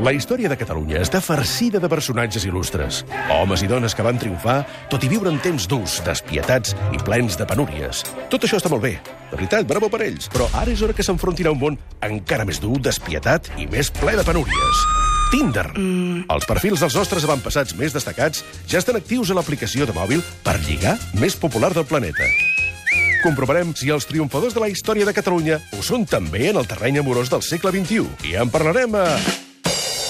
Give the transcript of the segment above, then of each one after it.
La història de Catalunya està farcida de personatges il·lustres. Homes i dones que van triomfar, tot i viure en temps durs, despietats i plens de penúries. Tot això està molt bé. De veritat, bravo per ells. Però ara és hora que s'enfrontin a un món encara més dur, despietat i més ple de penúries. Tinder. Mm. Els perfils dels nostres avantpassats més destacats ja estan actius a l'aplicació de mòbil per lligar més popular del planeta. Comprovarem si els triomfadors de la història de Catalunya ho són també en el terreny amorós del segle XXI. I en parlarem a...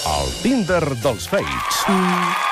El Tinder dels Fates.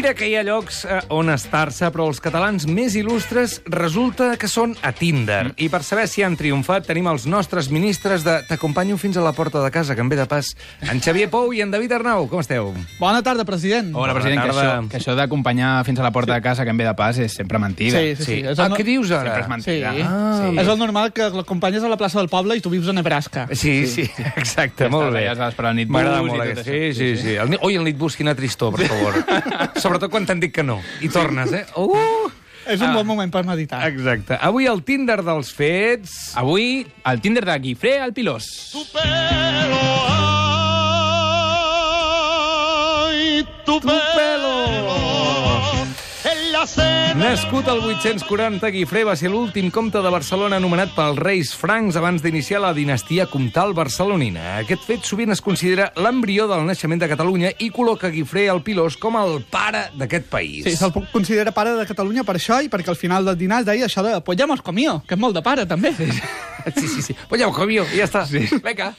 Mira que hi ha llocs eh, on estar-se, però els catalans més il·lustres resulta que són a Tinder. I per saber si han triomfat tenim els nostres ministres de T'acompanyo fins a la porta de casa, que em ve de pas, en Xavier Pou i en David Arnau. Com esteu? Bona tarda, president. Hola, president, que tarda. això, que això d'acompanyar fins a la porta de casa que em ve de pas és sempre mentida. Sí, sí, sí. És Ah, el, què dius Sempre ara? és mentida. Sí. Ah. és el normal que l'acompanyes a la plaça del poble i tu vius a Nebraska. Sí, sí, exacte, Ja molt bé. allà, estàs esperant el nit M'agrada bus i molt tot aquest. això. Sí, sí, sí. El, oi, el nit bus, quina tristor, per favor. Sobretot quan t'han dit que no. I tornes, eh? Uh! És un bon moment per meditar. Exacte. Avui el Tinder dels fets... Avui, el Tinder de Guifré al Pilós. tu pelo, ay, tu, pelo, la. Nascut al 840, Guifré va ser l'últim comte de Barcelona anomenat pels reis francs abans d'iniciar la dinastia comtal barcelonina. Aquest fet sovint es considera l'embrió del naixement de Catalunya i col·loca Guifré al Pilós com el pare d'aquest país. Sí, se'l considera pare de Catalunya per això i perquè al final del dinar es deia això de pues comido, que és molt de pare, també. Sí. Sí, sí, sí. Pues ja i ja està. Sí. Vinga.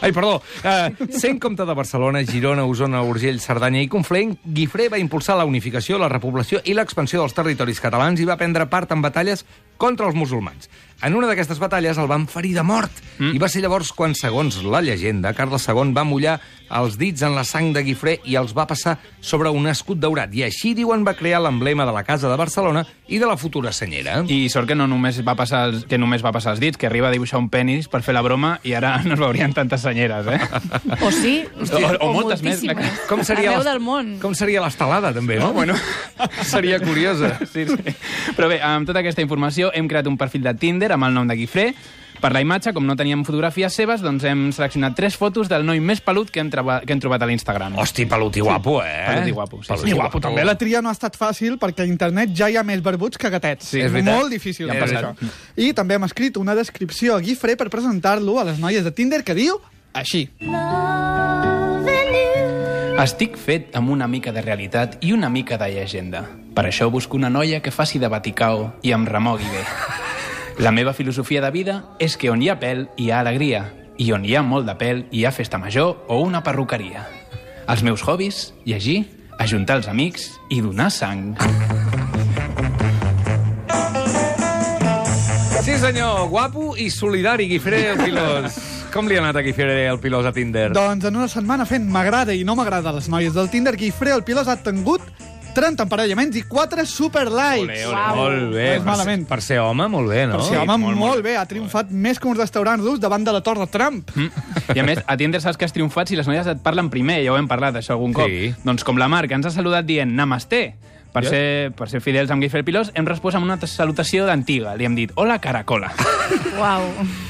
Ai, perdó. Uh, sent comte de Barcelona, Girona, Osona, Urgell, Cerdanya i Conflent, Guifré va impulsar la unificació, la repoblació i l'expansió dels territoris catalans i va prendre part en batalles contra els musulmans. En una d'aquestes batalles el van ferir de mort mm. i va ser llavors quan, segons la llegenda, Carles II va mullar els dits en la sang de Guifré i els va passar sobre un escut daurat. I així, diuen, va crear l'emblema de la Casa de Barcelona i de la futura senyera. I sort que no només va passar els, que només va passar els dits, que arriba a dibuixar un penis per fer la broma i ara no es veurien tantes senyeres, eh? O sí, O- o moltes més. Com seria Arreu del món. Com seria l'estelada, també, no? bueno. Seria curiosa. Sí, sí. Però bé, amb tota aquesta informació hem creat un perfil de Tinder amb el nom de Guifré. Per la imatge, com no teníem fotografies seves, doncs hem seleccionat tres fotos del noi més pelut que hem, trobat, que hem trobat a l'Instagram. Hosti, pelut i guapo, eh? Pelut i guapo, sí, Pelut sí. I guapo, també la tria no ha estat fàcil perquè a internet ja hi ha més barbuts que gatets. Sí, és veritat. Molt difícil Ja això. I també hem escrit una descripció a Guifré per presentar-lo a les noies de Tinder que diu així. Estic fet amb una mica de realitat i una mica de llegenda. Per això busco una noia que faci de Vaticao i em remogui bé. La meva filosofia de vida és que on hi ha pèl hi ha alegria i on hi ha molt de pèl hi ha festa major o una perruqueria. Els meus hobbies, llegir, ajuntar els amics i donar sang. Sí, senyor, guapo i solidari, Guifré el Pilós. Com li ha anat a Guifré el Pilós a Tinder? Doncs en una setmana fent m'agrada i no m'agrada les noies del Tinder, Guifré el Pilós ha tingut 30 emparellaments i 4 super likes. Ole, ole, molt bé. No és Per malament. ser- Per ser home, molt bé, no? Per ser home, molt, molt, molt bé, ha triomfat més que uns restaurants rus davant de la Torre Trump. Mm. I a més, a Tinder saps que has triomfat si les noies et parlen primer, ja ho hem parlat, això algun cop. Sí. Doncs com la Mar, que ens ha saludat dient Namasté, per, ser, per ser fidels amb Guifré el Pilós, hem respost amb una salutació d'antiga. Li hem dit, hola, caracola. Uau.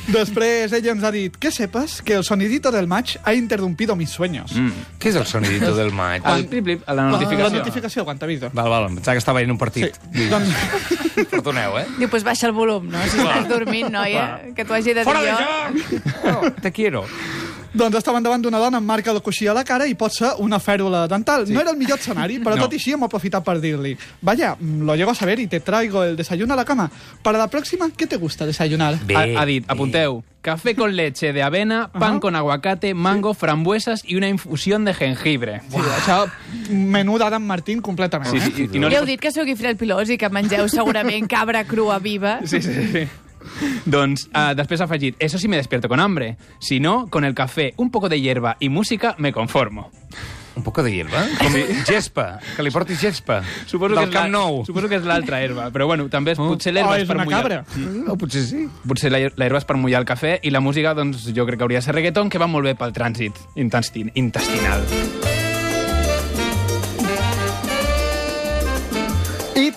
Després ella ens ha dit que sepas que el sonidito del match ha interrumpido mis sueños. Mm. Què és el sonidito del maig? El plip-plip, la notificació. La notificació, quan t'avisa. Val, val, em pensava que estava veient un partit. Sí. Doncs, Perdoneu, eh? Diu, pues baixa el volum, no? Si estàs dormint, noia, que t'ho hagi de dir Fora de jo. joc! Oh, te quiero. Doncs estaven davant d'una dona amb marca de coixí a la cara i pot ser una fèrula dental. Sí. No era el millor escenari, però No. no. tot i així hem aprofitat per dir-li Vaya, mm, lo llego a saber y te traigo el desayuno a la cama. Para la próxima, ¿qué te gusta desayunar? Bé, Ha, ha dit, apunteu, café con leche de avena, pan Ajá. con aguacate, mango, frambuesas y una infusión de jengibre. Sí, això, menú d'Adam Martín completament. Sí, sí, i, i no Ja li heu dit que sou Guifré el Pilós i que mengeu segurament cabra crua viva. Sí, sí, sí. Doncs uh, després ha afegit, eso sí me despierto con hambre. Si no, con el café, un poco de hierba y música, me conformo. Un poco de hierba? Com gespa, que li portis gespa. Suposo Del que és la- Camp Nou. Suposo que és l'altra herba, però bueno, també és, potser Oh, l'herba és, és per una mullar... cabra. No, potser sí. Potser la, la herba és per mullar el cafè i la música, doncs, jo crec que hauria de ser reggaeton, que va molt bé pel trànsit intestin intestinal.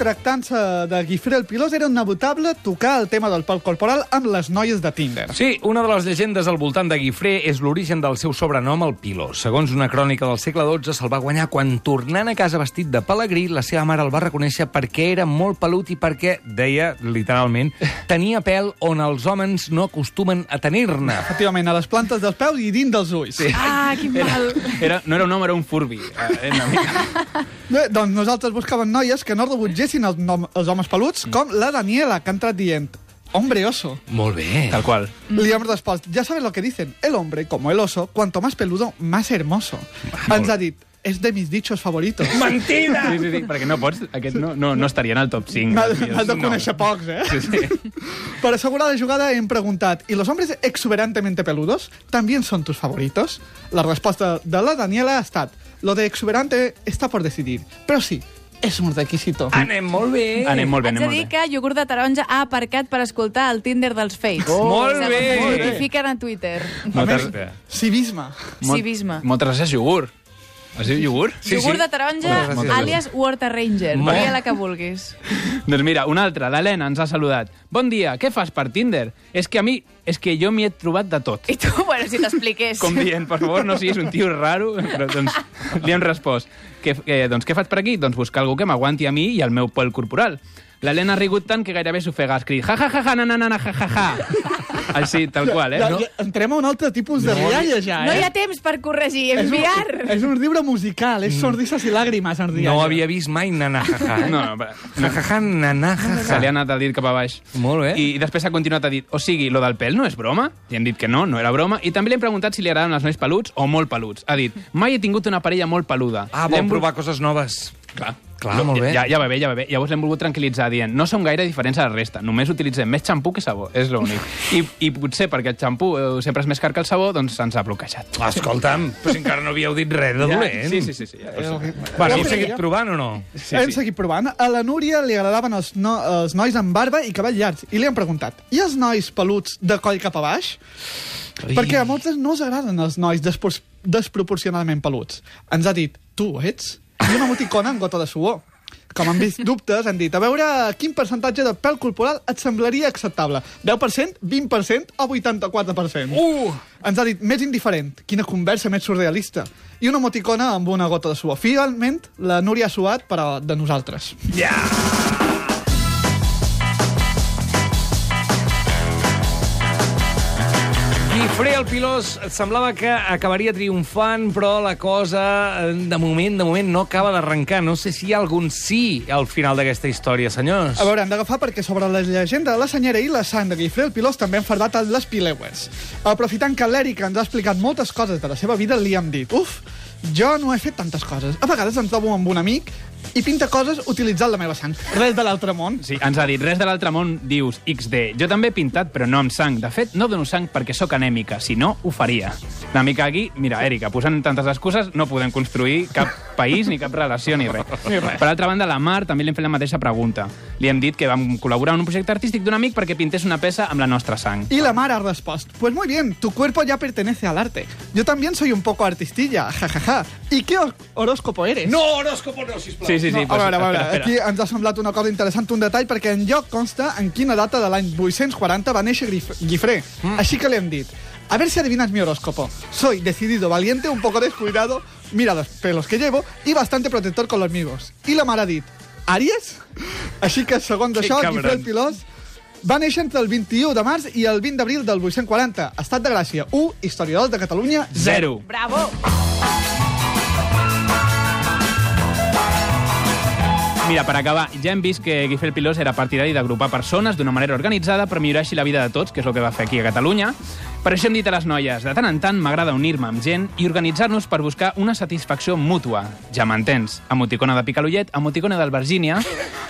Tractant-se de Guifré el Pilós, era inevitable tocar el tema del pèl corporal amb les noies de Tinder. Sí, una de les llegendes al voltant de Guifré és l'origen del seu sobrenom, el Pilós. Segons una crònica del segle XII, se'l va guanyar quan, tornant a casa vestit de pelegrí, la seva mare el va reconèixer perquè era molt pelut i perquè, deia literalment, tenia pèl on els homes no acostumen a tenir-ne. Efectivament, a les plantes dels peus i dins dels ulls. Sí. Ah, quin mal. Era, no era un home, era un furbi. Eh, era una mica... Bé, doncs nosaltres buscàvem noies que no rebutgessin els, nom, els homes peluts, com la Daniela, que ha entrat dient Hombre oso. Molt bé. Tal qual. Hemos respost, ya sabes lo que dicen, el hombre, como el oso, cuanto más peludo, más hermoso. Ens ha dit, és de mis dichos favoritos. Mentida! Sí, sí, sí, perquè no pots... Aquest no, no, no estaria en el top 5. Has de conèixer noms. pocs, eh? Sí, sí. Para asegurar la jugada hem preguntat, ¿y los hombres exuberantemente peludos también son tus favoritos? La respuesta de la Daniela ha estat, lo de exuberante está por decidir, pero sí, és un requisito. Anem molt bé. Anem molt bé, Haig anem de molt dir bé. que iogurt de taronja ha aparcat per escoltar el Tinder dels Fates. Oh, molt bé. Notifiquen a Twitter. Moltes, civisme. Civisme. moltes gràcies, iogurt. Es diu iogurt? Sí, iogurt sí. de taronja, Moltes gràcies. àlies Water Ranger. Molt. Varia la que vulguis. Doncs mira, una altra, l'Helena ens ha saludat. Bon dia, què fas per Tinder? És que a mi, és que jo m'hi he trobat de tot. I tu, bueno, si t'expliqués. Com dient, per favor, no siguis un tio raro, però doncs li hem respost. Que, que, doncs què faig per aquí? Doncs buscar algú que m'aguanti a mi i al meu pèl corporal. L'Helena ha rigut tant que gairebé s'ofega. Ha escrit ja, ja, ja, ja, na, na, na, ja, ja, ja. Així, tal qual, eh? Ja, No? ja, entrem a un altre tipus de rialla, ja, No eh? hi ha temps per corregir, És un, enviar. és un llibre musical, és sordisses i làgrimes en rialla. No havia vist mai nanajaja. Eh? No, no, però- Jajaja, nanajaja. Se li ha anat a dir cap a baix. Molt bé. I després ha continuat a dir, o sigui, lo del pèl no és broma? I hem dit que no, no era broma. I també li hem preguntat si li agraden els nois peluts o molt peluts. Ha dit, mai he tingut una parella molt peluda. Ah, vol- provar coses noves. Clar. Clar, No, molt bé. Ja, ja va bé, ja va bé. Llavors l'hem volgut tranquil·litzar dient no som gaire diferents a la resta, només utilitzem més xampú que sabó, és l'únic. I, I potser perquè el xampú eh, sempre és més car que el sabó, doncs se'ns ha bloquejat. Escolta'm, però si encara no havíeu dit res de dolent. Sí, sí, sí. sí ja, ja. Bueno, Ja heu seguit provant o no? sí, Hem sí. seguit provant. A la Núria li agradaven els, no, els nois amb barba i cabell llargs. I li hem preguntat, i els nois peluts de coll cap a baix? Ai. Perquè a moltes no us agraden els nois despros desproporcionadament peluts. Ens ha dit, tu ets? I una emoticona amb gota de suor. Com han vist dubtes, han dit, a veure quin percentatge de pèl corporal et semblaria acceptable. 10%, 20% o 84%? Uh! Ens ha dit, més indiferent, quina conversa més surrealista. I una emoticona amb una gota de suor. Finalment, la Núria ha suat, però de nosaltres. Ja! Guifré el Pilós semblava que acabaria triomfant, però la cosa, de moment, de moment, no acaba d'arrencar. No sé si hi ha algun sí al final d'aquesta història, senyors. A veure, hem d'agafar perquè sobre la llegenda de la senyera i la sang de Guifré el Pilós també han fardat les Pileues. Aprofitant que l'Èric ens ha explicat moltes coses de la seva vida, li hem dit, uf, jo no he fet tantes coses. A vegades em trobo amb un amic i pinta coses utilitzant la meva sang. Res de l'altre món. Sí, ens ha dit, res de l'altre món, dius, XD. Jo també he pintat, però no amb sang. De fet, no dono sang perquè sóc anèmica, si no, ho faria. Una mica aquí, mira, Èrica, posant tantes excuses, no podem construir cap país, ni cap relació, ni res. Per altra banda, la Mar també li hem fet la mateixa pregunta. Li hem dit que vam col·laborar en un projecte artístic d'un amic perquè pintés una peça amb la nostra sang. Y la Mara ha respost, pues muy bien, tu cuerpo ya pertenece al arte. Yo también soy un poco artistilla, jajaja. ¿Y qué hor- horóscopo eres? No, horòscopo no, sisplau. Sí, sí, sí. No, a veure, a veure, espera, aquí espera. ens ha semblat una cosa interessant, un detall, perquè en lloc consta en quina data de l'any 840 va néixer Grif- Guifré. Mm. Així que li hem dit, a ver si adivinas mi horóscopo. Soy decidido, valiente, un poco descuidado, mira los pelos que llevo y bastante protector con los amigos. I la mare ha dit, Àries? Així que, segons Que això. Guifré el Pilós va néixer entre el 21 de març i el 20 d'abril del 840. Estat de Gràcia, 1, historiadors de Catalunya, 0. Zero. Bravo! Mira, per acabar, ja hem vist que Guifré el Pilós era partidari d'agrupar persones d'una manera organitzada per millorar així la vida de tots, que és el que va fer aquí a Catalunya. Per això hem dit a les noies, de tant en tant m'agrada unir-me amb gent i organitzar-nos per buscar una satisfacció mútua. Ja m'entens. Emoticona de Picalollet, emoticona del Virgínia.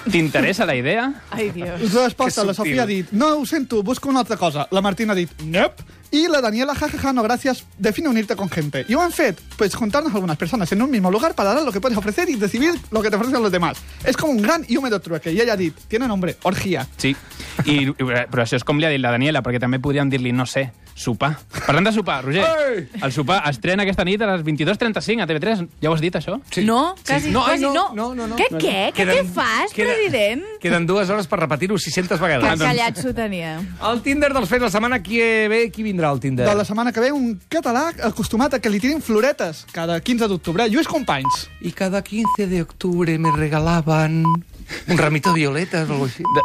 T'interessa la idea? Ai, Dios. Resposta, Que la. Sofia ha dit, no ho sento, busco una altra cosa. La Martina ha dit, nope. Y la Daniela, jajaja, no gracias, define unirte con gente. Y fet, pues juntarnos algunas personas en un mismo lugar para dar lo que puedes ofrecer y decidir lo que te ofrecen los demás. Es como un gran y húmedo trueque. Y ella dit, tiene nombre, orgía. Sí. I, però això és com li ha dit la Daniela, perquè també podríem dir-li, no sé, sopar. Parlant de sopar, Roger, Ei! el sopar estrena aquesta nit a les 22.35 a TV3. Ja ho has dit, això? Sí. No, quasi, No, ai, quasi no, no. no, no, no. Què, què? Què, què fas, queda- president? Queden dues hores per repetir-ho 600 Que vegades. callat s'ho tenia. El Tinder dels fets la setmana qui ve, qui vindrà al Tinder? De la setmana que ve, un català acostumat a que li tirin floretes cada 15 d'octubre. Lluís Companys. Y cada 15 de octubre me regalaban un ramito de violetas o algo así. De,